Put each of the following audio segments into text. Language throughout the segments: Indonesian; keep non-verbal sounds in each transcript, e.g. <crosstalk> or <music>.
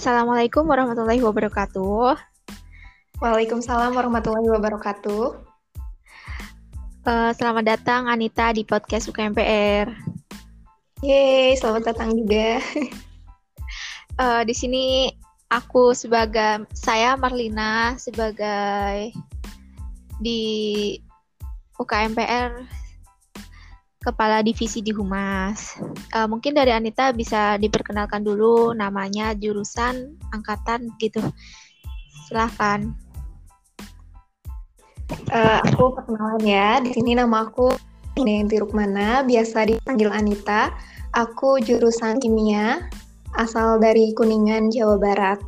Assalamualaikum warahmatullahi wabarakatuh. Waalaikumsalam warahmatullahi wabarakatuh. Uh, selamat datang Anita di podcast UKMPR. Yeay, selamat datang juga. uh, <laughs> di sini aku sebagai saya Marlina sebagai di UKMPR Kepala Divisi di Humas. Uh, mungkin dari Anita bisa diperkenalkan dulu namanya, jurusan, angkatan gitu. Silahkan. Uh, aku perkenalan ya. Di sini nama aku Neyanti Rukmana, biasa dipanggil Anita. Aku jurusan kimia, asal dari Kuningan, Jawa Barat.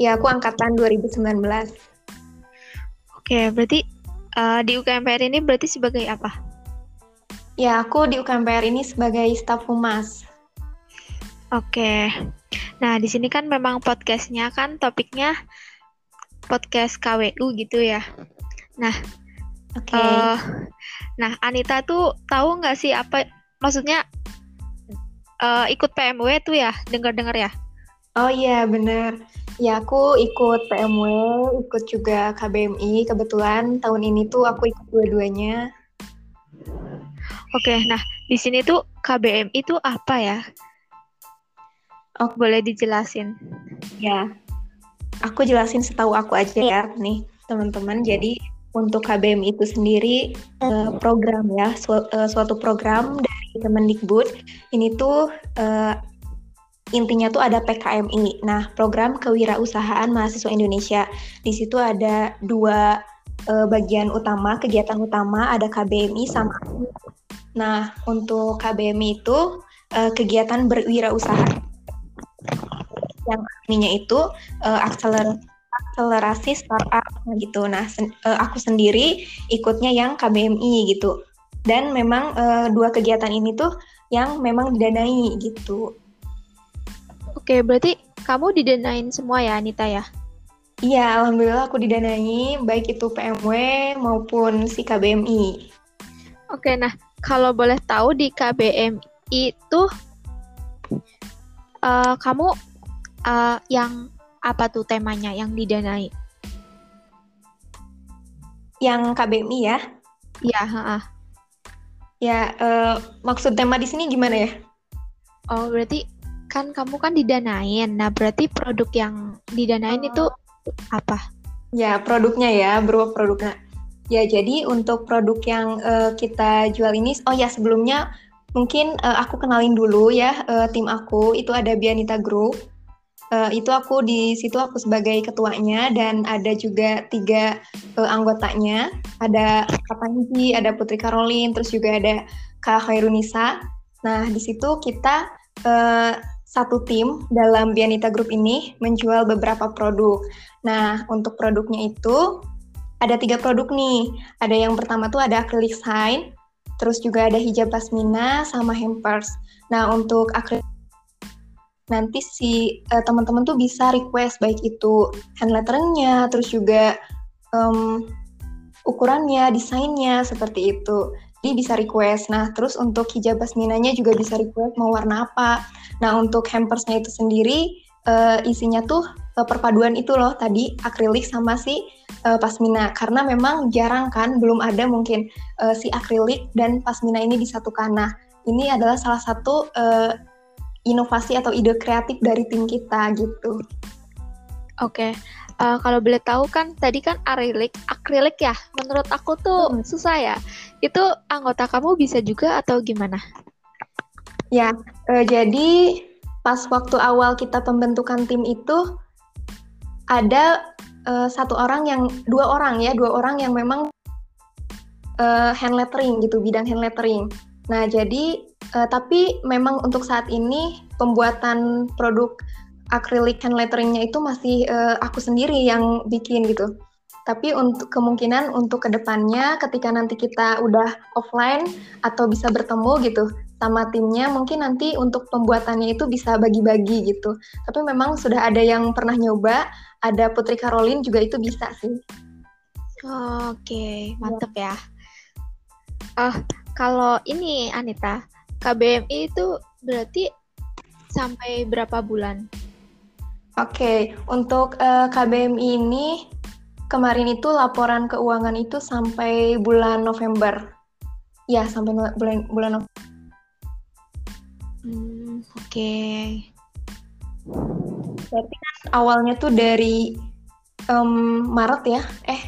Ya, aku angkatan 2019. Oke, berarti uh, di UKMPR ini berarti sebagai apa? Ya, aku di UKMPR ini sebagai staf humas. Oke. Nah, di sini kan memang podcastnya kan topiknya podcast KWU gitu ya. Nah, oke. Okay. Uh, nah, Anita tuh tahu nggak sih apa maksudnya uh, ikut PMW tuh ya? Dengar-dengar ya? Oh iya, bener. Ya, aku ikut PMW, ikut juga KBMI. Kebetulan tahun ini tuh aku ikut dua-duanya. Oke, nah di sini tuh KBM itu apa ya? Oh, boleh dijelasin? Ya, aku jelasin setahu aku aja ya nih teman-teman. Jadi untuk KBM itu sendiri uh, program ya, su uh, suatu program dari Kemendikbud. Ini tuh uh, intinya tuh ada PKMI. Nah, program kewirausahaan mahasiswa Indonesia. Di situ ada dua uh, bagian utama, kegiatan utama, ada KBMI sama Nah, untuk KBMI itu uh, kegiatan berwirausaha yang artinya itu uh, akseler akselerasi startup gitu. Nah, sen uh, aku sendiri ikutnya yang KBMI gitu. Dan memang uh, dua kegiatan ini tuh yang memang didanai gitu. Oke, berarti kamu didanain semua ya, Anita ya? Iya, alhamdulillah aku didanai baik itu PMW maupun si KBMI. Oke, nah kalau boleh tahu di KBM itu uh, kamu uh, yang apa tuh temanya yang didanai? Yang KBMI ya? Iya, heeh. Ya, uh, maksud tema di sini gimana ya? Oh, berarti kan kamu kan didanain. Nah, berarti produk yang didanain uh, itu apa? Ya, produknya ya, berupa produknya. Ya, jadi untuk produk yang uh, kita jual ini, oh ya sebelumnya mungkin uh, aku kenalin dulu ya uh, tim aku itu ada Bianita Group. Uh, itu aku di situ aku sebagai ketuanya dan ada juga tiga uh, anggotanya. Ada Kak Panji, ada Putri Caroline, terus juga ada Kak Khairunisa. Nah, di situ kita uh, satu tim dalam Bianita Group ini menjual beberapa produk. Nah, untuk produknya itu ada tiga produk nih. Ada yang pertama tuh ada acrylic sign, terus juga ada hijab pasmina sama hampers. Nah, untuk acrylic nanti si uh, teman-teman tuh bisa request baik itu hand letteringnya, terus juga um, ukurannya, desainnya seperti itu. Jadi bisa request. Nah, terus untuk hijab pasminanya juga bisa request mau warna apa. Nah, untuk hampersnya itu sendiri uh, isinya tuh uh, perpaduan itu loh tadi akrilik sama si uh, pasmina karena memang jarang kan belum ada mungkin uh, si akrilik dan pasmina ini disatukan. Nah, ini adalah salah satu uh, inovasi atau ide kreatif dari tim kita gitu. Oke. Okay. Uh, kalau boleh tahu kan tadi kan akrilik, akrilik ya. Menurut aku tuh hmm. susah ya. Itu anggota kamu bisa juga atau gimana? Ya, uh, jadi pas waktu awal kita pembentukan tim itu ada uh, satu orang yang dua orang ya dua orang yang memang uh, hand lettering gitu bidang hand lettering. Nah jadi uh, tapi memang untuk saat ini pembuatan produk akrilik hand letteringnya itu masih uh, aku sendiri yang bikin gitu. Tapi untuk kemungkinan untuk ke depannya ketika nanti kita udah offline atau bisa bertemu gitu sama timnya, mungkin nanti untuk pembuatannya itu bisa bagi-bagi gitu. Tapi memang sudah ada yang pernah nyoba, ada Putri Caroline juga itu bisa sih. Oke, okay, mantep ya. Oh, kalau ini Anita, KBMI itu berarti sampai berapa bulan? Oke, okay. untuk uh, eh, KBMI ini kemarin itu laporan keuangan itu sampai bulan November. Ya, sampai bulan bulan November. Hmm, oke. Okay. Berarti kan awalnya tuh dari um, Maret ya? Eh,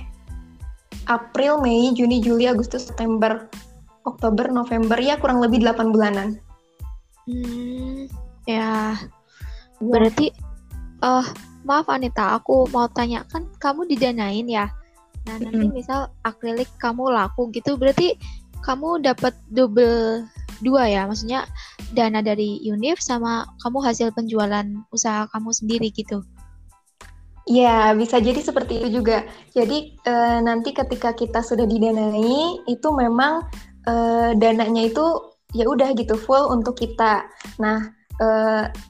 April, Mei, Juni, Juli, Agustus, September, Oktober, November ya kurang lebih 8 bulanan. Hmm, ya. Berarti uh, maaf Anita, aku mau tanya kan kamu didanain ya. Nah, nanti mm -hmm. misal akrilik kamu laku gitu berarti kamu dapat double dua ya, maksudnya dana dari Unif sama kamu hasil penjualan usaha kamu sendiri gitu. Ya, bisa jadi seperti itu juga. Jadi e, nanti ketika kita sudah didanai, itu memang e, dananya itu ya udah gitu full untuk kita. Nah, e,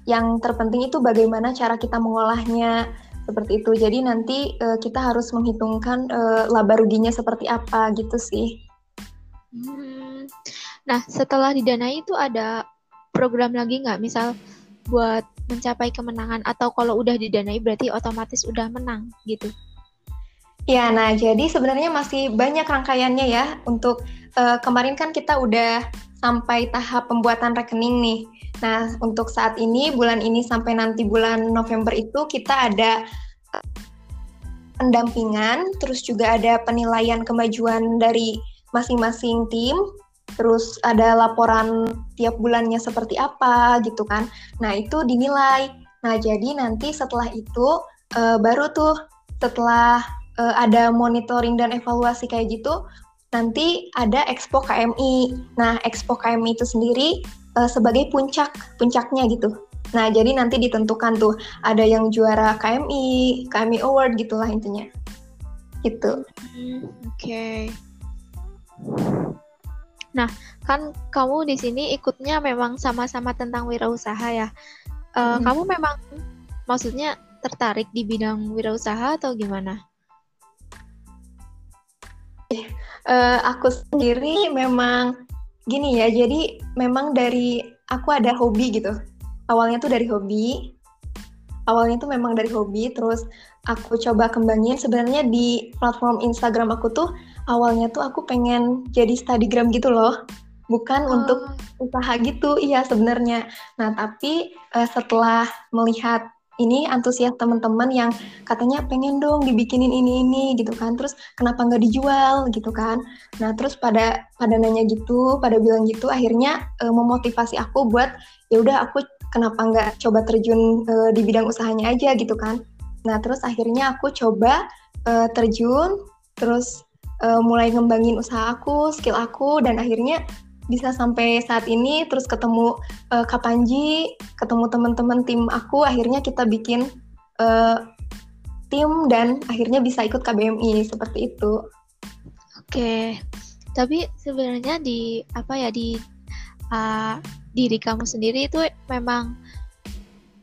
yang terpenting itu bagaimana cara kita mengolahnya seperti itu. Jadi nanti e, kita harus menghitungkan e, laba ruginya seperti apa gitu sih. Hmm. Nah, setelah didanai itu ada program lagi nggak? Misal buat mencapai kemenangan atau kalau udah didanai berarti otomatis udah menang gitu. Ya, nah jadi sebenarnya masih banyak rangkaiannya ya untuk uh, kemarin kan kita udah sampai tahap pembuatan rekening nih. Nah, untuk saat ini bulan ini sampai nanti bulan November itu kita ada pendampingan, terus juga ada penilaian kemajuan dari masing-masing tim terus ada laporan tiap bulannya seperti apa gitu kan. Nah, itu dinilai. Nah, jadi nanti setelah itu uh, baru tuh setelah uh, ada monitoring dan evaluasi kayak gitu, nanti ada Expo KMI. Nah, Expo KMI itu sendiri uh, sebagai puncak, puncaknya gitu. Nah, jadi nanti ditentukan tuh ada yang juara KMI, KMI Award gitulah intinya. Gitu. Hmm, Oke. Okay. Nah, kan kamu di sini ikutnya memang sama-sama tentang wirausaha ya. Uh, hmm. Kamu memang maksudnya tertarik di bidang wirausaha atau gimana? Uh, aku sendiri memang gini ya, jadi memang dari aku ada hobi gitu. Awalnya tuh dari hobi. Awalnya tuh memang dari hobi, terus aku coba kembangin. Sebenarnya di platform Instagram aku tuh awalnya tuh aku pengen jadi studygram gitu loh. Bukan oh. untuk usaha gitu. Iya sebenarnya. Nah tapi uh, setelah melihat ini antusias teman-teman yang katanya pengen dong dibikinin ini ini gitu kan. Terus kenapa nggak dijual gitu kan. Nah terus pada pada nanya gitu pada bilang gitu akhirnya uh, memotivasi aku buat ya udah aku kenapa nggak coba terjun uh, di bidang usahanya aja gitu kan. Nah terus akhirnya aku coba uh, terjun. Terus uh, mulai ngembangin usaha aku, skill aku, dan akhirnya bisa sampai saat ini terus ketemu uh, Kapanji, ketemu teman-teman tim aku, akhirnya kita bikin uh, tim dan akhirnya bisa ikut KBMI seperti itu. Oke, tapi sebenarnya di apa ya di uh, diri kamu sendiri itu memang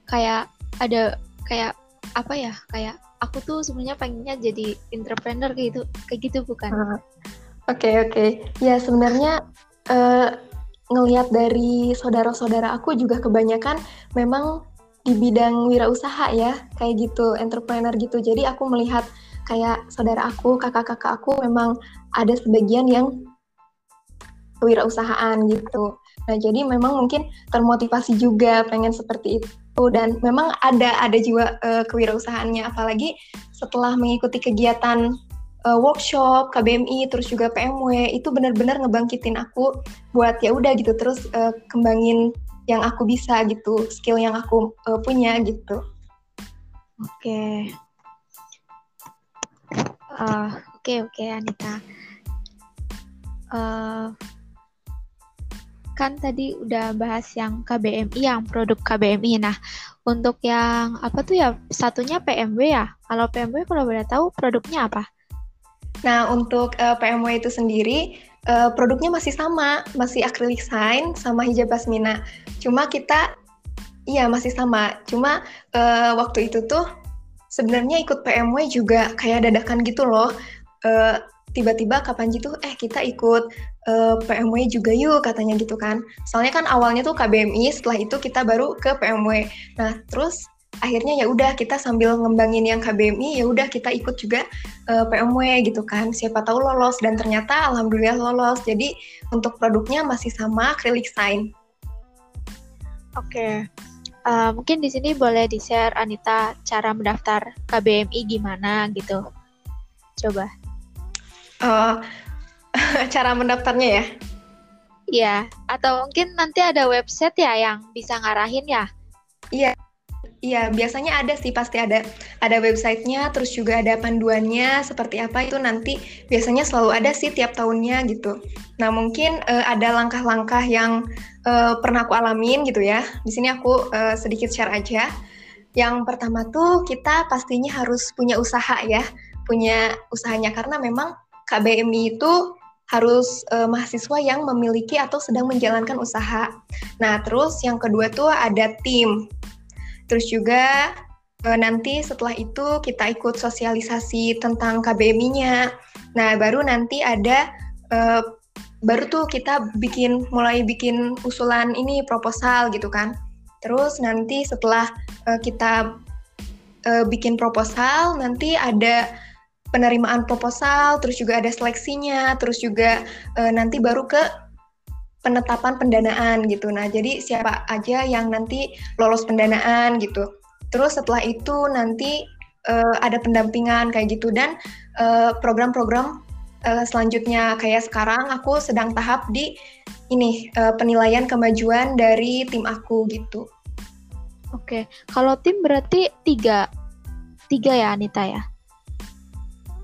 kayak ada kayak apa ya kayak aku tuh sebenarnya pengennya jadi entrepreneur kayak gitu kayak gitu bukan? Oke uh, oke. Okay, ya sebenarnya uh, ngelihat dari saudara-saudara aku juga kebanyakan memang di bidang wirausaha ya kayak gitu entrepreneur gitu. Jadi aku melihat kayak saudara aku kakak-kakak aku memang ada sebagian yang kewirausahaan gitu nah jadi memang mungkin termotivasi juga pengen seperti itu. Dan memang ada ada jiwa uh, kewirausahaannya. Apalagi setelah mengikuti kegiatan uh, workshop KBMI terus juga PMW itu benar-benar ngebangkitin aku buat ya udah gitu terus uh, kembangin yang aku bisa gitu skill yang aku uh, punya gitu. Oke. Okay. uh, oke okay, oke okay, Anita. Uh, kan tadi udah bahas yang KBMI, yang produk KBMI. Nah, untuk yang apa tuh ya? Satunya PMW ya. Kalau PMW kalau boleh tahu produknya apa? Nah, untuk uh, eh, PMW itu sendiri uh, produknya masih sama, masih akrilik sign sama hijab pasmina. Cuma kita iya masih sama. Cuma uh, waktu itu tuh sebenarnya ikut PMW juga kayak dadakan gitu loh. Uh, tiba-tiba kapan gitu eh kita ikut uh, eh, PMW juga yuk katanya gitu kan. Soalnya kan awalnya tuh KBMI, setelah itu kita baru ke PMW. Nah, terus akhirnya ya udah kita sambil ngembangin yang KBMI ya udah kita ikut juga uh, eh, PMW gitu kan. Siapa tahu lolos dan ternyata alhamdulillah lolos. Jadi untuk produknya masih sama acrylic sign. Oke. Okay. Uh, mungkin di sini boleh di-share Anita cara mendaftar KBMI gimana gitu. Coba. Uh, <laughs> cara mendaftarnya ya? Iya, atau mungkin nanti ada website ya yang bisa ngarahin ya? Iya, iya biasanya ada sih pasti ada ada websitenya, terus juga ada panduannya seperti apa itu nanti biasanya selalu ada sih tiap tahunnya gitu. Nah mungkin uh, ada langkah-langkah yang uh, pernah aku alamin gitu ya. Di sini aku uh, sedikit share aja. Yang pertama tuh kita pastinya harus punya usaha ya, punya usahanya karena memang KBMI itu harus uh, mahasiswa yang memiliki atau sedang menjalankan usaha. Nah, terus yang kedua tuh ada tim. Terus juga uh, nanti setelah itu kita ikut sosialisasi tentang KBMI-nya. Nah, baru nanti ada uh, baru tuh kita bikin mulai bikin usulan ini proposal gitu kan. Terus nanti setelah kita bikin proposal, nanti ada penerimaan proposal, terus juga ada seleksinya, terus juga e, nanti baru ke penetapan pendanaan gitu. Nah, jadi siapa aja yang nanti lolos pendanaan gitu. Terus setelah itu nanti e, ada pendampingan kayak gitu dan program-program e, selanjutnya kayak sekarang aku sedang tahap di ini e, penilaian kemajuan dari tim aku gitu. Oke, kalau tim berarti tiga, tiga ya Anita ya?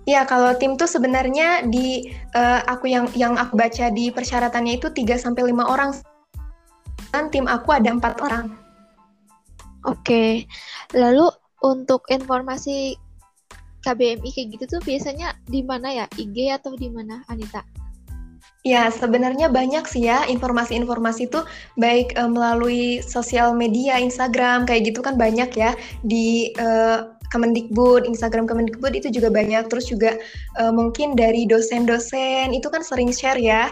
Ya, kalau tim tuh sebenarnya di uh, aku yang yang aku baca di persyaratannya itu 3 sampai 5 orang. Dan tim aku ada empat orang. Oke. Lalu untuk informasi KBMI kayak gitu tuh biasanya di mana ya? IG atau di mana, Anita? Ya, sebenarnya banyak sih ya informasi-informasi itu baik uh, melalui sosial media, Instagram kayak gitu kan banyak ya di uh, Kemendikbud, Instagram Kemendikbud itu juga banyak. Terus juga uh, mungkin dari dosen-dosen itu kan sering share ya.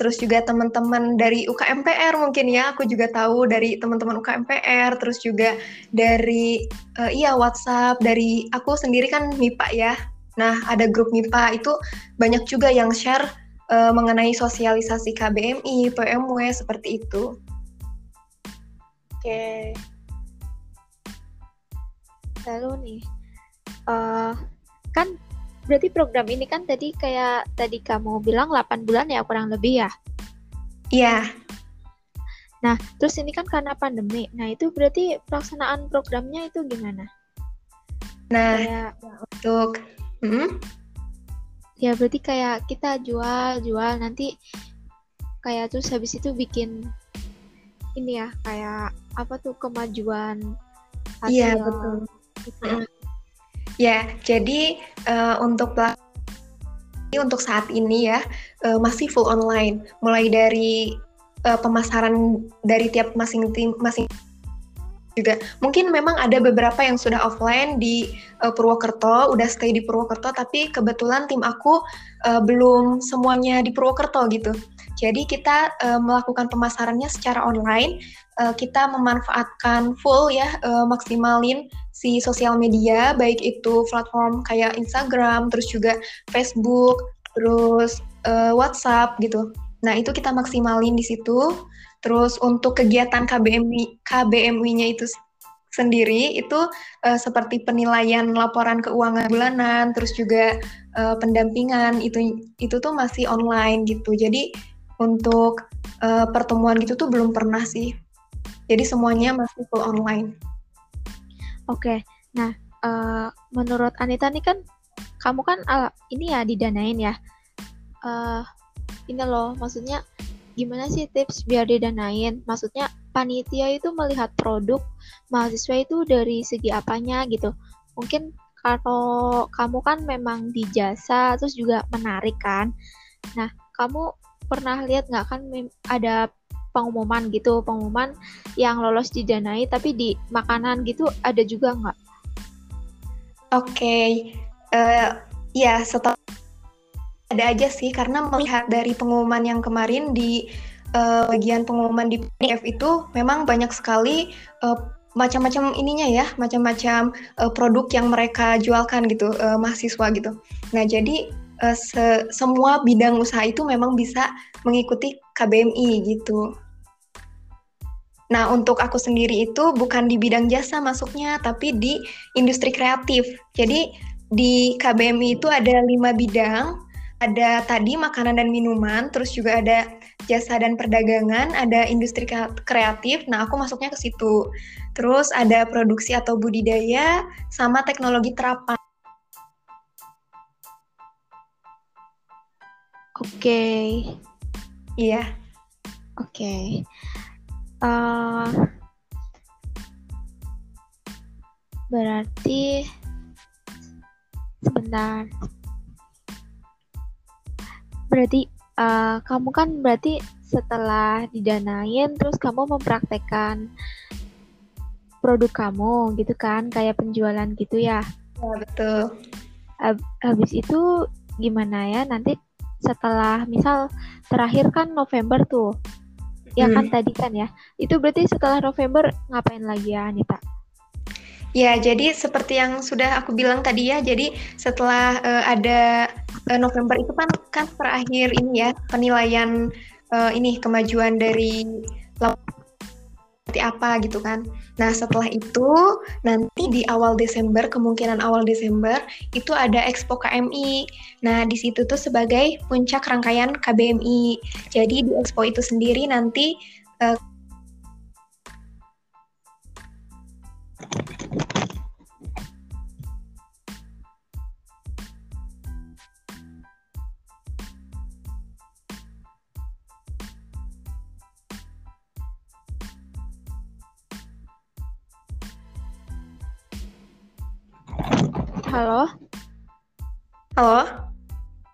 Terus juga teman-teman dari UKMPR mungkin ya, aku juga tahu dari teman-teman UKMPR. Terus juga dari uh, iya WhatsApp dari aku sendiri kan MIPA ya. Nah ada grup MIPA itu banyak juga yang share uh, mengenai sosialisasi KBMI, PMW seperti itu. Oke. Lalu nih uh, kan berarti program ini kan tadi kayak tadi kamu bilang 8 bulan ya kurang lebih ya? Iya. Nah terus ini kan karena pandemi. Nah itu berarti pelaksanaan programnya itu gimana? Nah kayak, untuk hmm? ya berarti kayak kita jual jual nanti kayak terus habis itu bikin ini ya kayak apa tuh kemajuan iya betul Gitu. Ya, jadi uh, untuk untuk saat ini ya uh, masih full online, mulai dari uh, pemasaran dari tiap masing tim masing juga. Mungkin memang ada beberapa yang sudah offline di uh, Purwokerto, udah stay di Purwokerto, tapi kebetulan tim aku uh, belum semuanya di Purwokerto gitu. Jadi kita uh, melakukan pemasarannya secara online, uh, kita memanfaatkan full ya uh, maksimalin si sosial media baik itu platform kayak Instagram, terus juga Facebook, terus uh, WhatsApp gitu. Nah, itu kita maksimalin di situ. Terus untuk kegiatan KBMI KBMI-nya itu sendiri itu uh, seperti penilaian laporan keuangan bulanan, terus juga uh, pendampingan itu itu tuh masih online gitu. Jadi untuk uh, pertemuan gitu tuh belum pernah sih. Jadi semuanya masih full online. Oke, nah uh, menurut Anita nih kan kamu kan uh, ini ya didanain ya. Uh, ini loh, maksudnya gimana sih tips biar didanain? Maksudnya panitia itu melihat produk mahasiswa itu dari segi apanya gitu. Mungkin kalau kamu kan memang di jasa terus juga menarik kan. Nah, kamu pernah lihat nggak kan ada pengumuman gitu pengumuman yang lolos didanai tapi di makanan gitu ada juga nggak? Oke, okay. uh, eh, ya setelah ada aja sih karena melihat dari pengumuman yang kemarin di uh, bagian pengumuman di PDF itu memang banyak sekali uh, macam-macam ininya ya, macam-macam uh, produk yang mereka jualkan gitu uh, mahasiswa gitu. Nah, jadi se semua bidang usaha itu memang bisa mengikuti KBMI gitu. Nah, untuk aku sendiri itu bukan di bidang jasa masuknya, tapi di industri kreatif. Jadi di KBMI itu ada lima bidang, ada tadi makanan dan minuman, terus juga ada jasa dan perdagangan, ada industri kreatif. Nah, aku masuknya ke situ. Terus ada produksi atau budidaya, sama teknologi terapan. Oke. Okay. Iya. Oke. Okay. Uh, eh, berarti sebentar. Berarti uh, kamu kan berarti setelah didanain terus kamu mempraktekkan produk kamu gitu kan kayak penjualan gitu ya ya betul habis itu gimana ya nanti setelah misal terakhir kan November tuh. Ya kan hmm. tadi kan ya. Itu berarti setelah November ngapain lagi ya Anita? Ya, jadi seperti yang sudah aku bilang tadi ya, jadi setelah uh, ada uh, November itu kan kan terakhir ini ya penilaian uh, ini kemajuan dari seperti apa gitu kan. Nah setelah itu nanti di awal Desember kemungkinan awal Desember itu ada Expo KMI. Nah di situ tuh sebagai puncak rangkaian KBMI. Jadi di Expo itu sendiri nanti uh, Halo? Halo?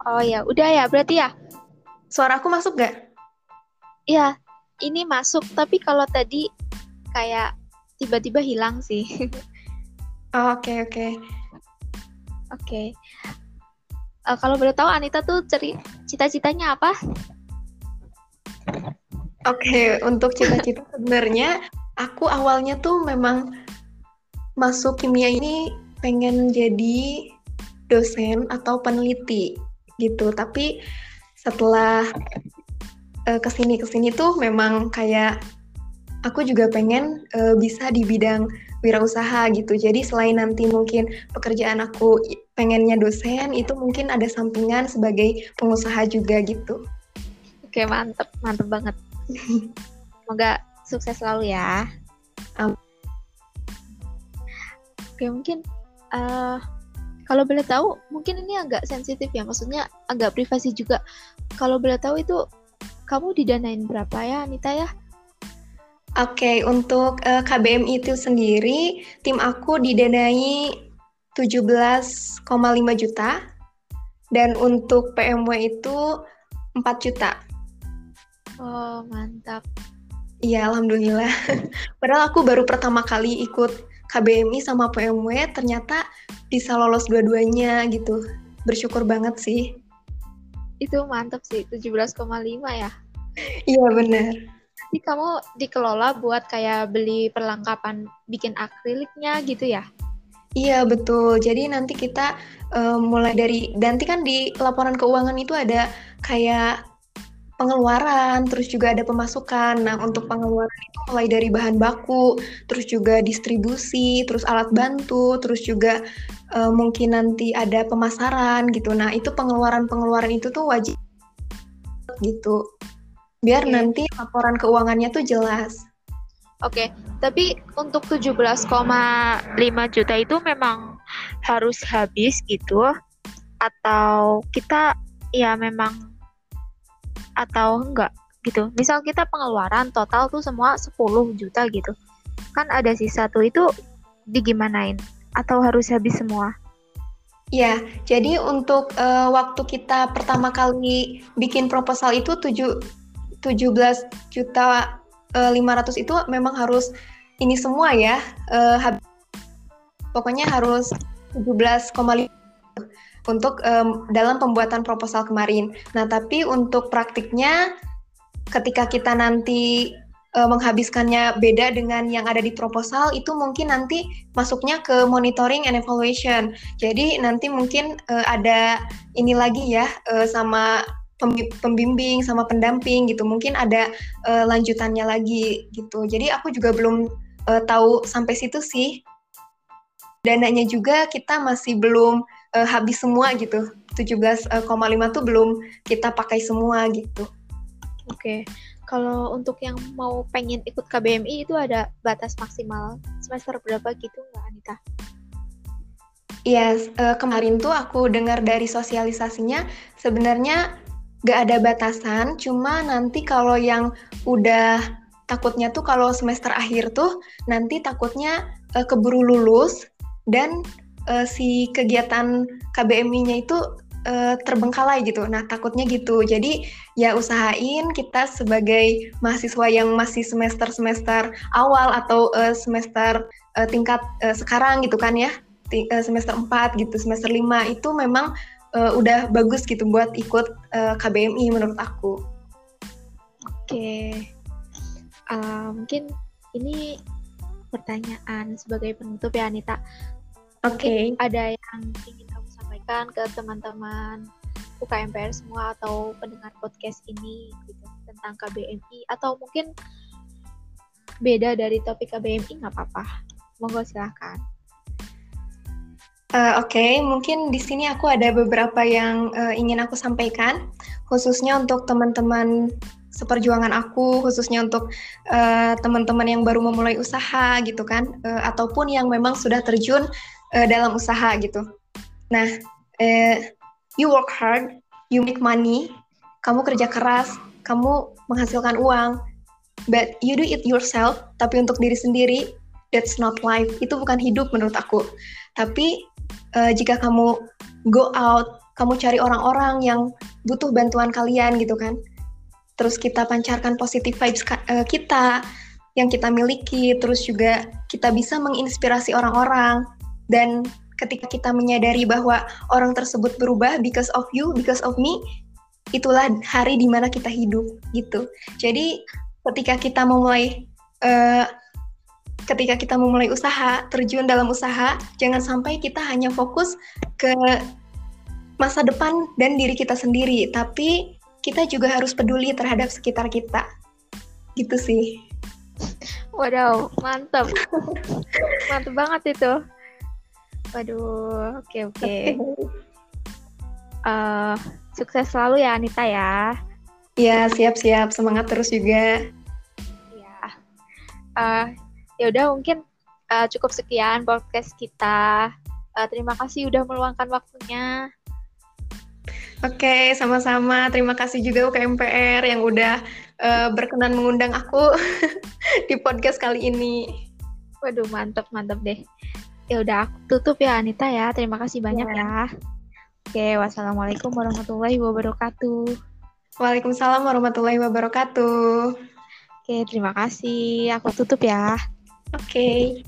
Oh ya, udah ya berarti ya? Suara aku masuk gak? Iya, ini masuk, tapi kalau tadi kayak tiba-tiba hilang sih. Oh, oke, oke. Oke. Uh, kalau boleh tahu Anita tuh ceri cita-citanya apa? Oke, okay, untuk cita-cita sebenarnya aku awalnya tuh memang masuk kimia ini pengen jadi dosen atau peneliti gitu. Tapi setelah uh, ke sini ke sini tuh memang kayak aku juga pengen uh, bisa di bidang wirausaha gitu. Jadi selain nanti mungkin pekerjaan aku pengennya dosen itu mungkin ada sampingan sebagai pengusaha juga gitu. Oke mantep mantep banget. <laughs> Semoga sukses selalu ya. Um. oke mungkin uh, kalau boleh tahu mungkin ini agak sensitif ya maksudnya agak privasi juga kalau boleh tahu itu kamu didanain berapa ya Anita ya Oke, okay, untuk uh, eh, KBM itu sendiri, tim aku didanai 17,5 juta. Dan untuk PMW itu 4 juta. Oh, mantap. Iya, Alhamdulillah. <laughs> Padahal aku baru pertama kali ikut KBMI sama PMW ternyata bisa lolos dua-duanya gitu. Bersyukur banget sih. Itu mantep sih, 17,5 ya? <laughs> Iya benar. Jadi kamu dikelola buat kayak beli perlengkapan bikin akriliknya gitu ya? Iya betul. Jadi nanti kita uh, mulai dari nanti kan di laporan keuangan itu ada kayak pengeluaran, terus juga ada pemasukan. Nah, untuk pengeluaran itu mulai dari bahan baku, terus juga distribusi, terus alat bantu, terus juga uh, mungkin nanti ada pemasaran gitu. Nah, itu pengeluaran-pengeluaran itu tuh wajib gitu. Biar okay. nanti laporan keuangannya tuh jelas. Oke, okay. tapi untuk 17,5 juta itu memang harus habis gitu atau kita ya memang atau enggak gitu. Misal kita pengeluaran total tuh semua 10 juta gitu. Kan ada sisa tuh itu digimanain atau harus habis semua? Ya, jadi untuk uh, waktu kita pertama kali bikin proposal itu 7 17 juta uh, eh, 500 itu memang harus ini semua ya. Uh, pokoknya harus 17,5 untuk um, dalam pembuatan proposal kemarin. Nah, tapi untuk praktiknya ketika kita nanti uh, menghabiskannya beda dengan yang ada di proposal itu mungkin nanti masuknya ke monitoring and evaluation. Jadi nanti mungkin uh, ada ini lagi ya uh, sama pembimbing sama pendamping gitu. Mungkin ada uh, lanjutannya lagi gitu. Jadi aku juga belum uh, tahu sampai situ sih. Dananya juga kita masih belum uh, habis semua gitu. 17,5 tuh belum kita pakai semua gitu. Oke. Okay. Kalau untuk yang mau pengen ikut KBMI itu ada batas maksimal semester berapa gitu nggak Anita? Iya, yes, uh, kemarin tuh aku dengar dari sosialisasinya sebenarnya gak ada batasan, cuma nanti kalau yang udah takutnya tuh kalau semester akhir tuh nanti takutnya uh, keburu lulus dan uh, si kegiatan KBMI-nya itu uh, terbengkalai gitu. Nah, takutnya gitu. Jadi ya usahain kita sebagai mahasiswa yang masih semester-semester awal atau uh, semester uh, tingkat uh, sekarang gitu kan ya. semester 4 gitu, semester 5 itu memang uh, udah bagus gitu buat ikut uh, KBMI menurut aku. Oke, okay. uh, mungkin ini pertanyaan sebagai penutup ya Anita. Oke. Okay. Ada yang ingin kamu sampaikan ke teman-teman UKMPR semua atau pendengar podcast ini gitu tentang KBMI atau mungkin beda dari topik KBMI nggak apa-apa. Monggo silahkan. Uh, Oke, okay. mungkin di sini aku ada beberapa yang uh, ingin aku sampaikan, khususnya untuk teman-teman seperjuangan aku, khususnya untuk uh, teman-teman yang baru memulai usaha gitu kan, uh, ataupun yang memang sudah terjun uh, dalam usaha gitu. Nah, uh, you work hard, you make money, kamu kerja keras, kamu menghasilkan uang, but you do it yourself, tapi untuk diri sendiri, that's not life. Itu bukan hidup menurut aku. Tapi uh, jika kamu go out, kamu cari orang-orang yang butuh bantuan kalian gitu kan. Terus kita pancarkan positive vibes uh, kita yang kita miliki, terus juga kita bisa menginspirasi orang-orang dan ketika kita menyadari bahwa orang tersebut berubah because of you, because of me, itulah hari di mana kita hidup gitu. Jadi ketika kita memulai uh, ketika kita memulai usaha, terjun dalam usaha, jangan sampai kita hanya fokus ke masa depan dan diri kita sendiri, tapi kita juga harus peduli terhadap sekitar kita. Gitu sih. Waduh, mantap. <laughs> mantap banget itu. Waduh, oke okay, oke. Okay. <laughs> Uh, eh, sukses selalu ya Anita ya. Ya, siap-siap. Semangat terus juga. Ya. Uh, ya udah mungkin uh, cukup sekian podcast kita. Uh, terima kasih udah meluangkan waktunya. Oke, sama-sama. Terima kasih juga UKMPR yang udah uh, berkenan mengundang aku <laughs> di podcast kali ini. Waduh, mantap, mantap deh. Ya udah, aku tutup ya Anita ya. Terima kasih banyak ya. ya. Oke, wassalamualaikum warahmatullahi wabarakatuh. Waalaikumsalam warahmatullahi wabarakatuh. Oke, terima kasih. Aku tutup ya. Okay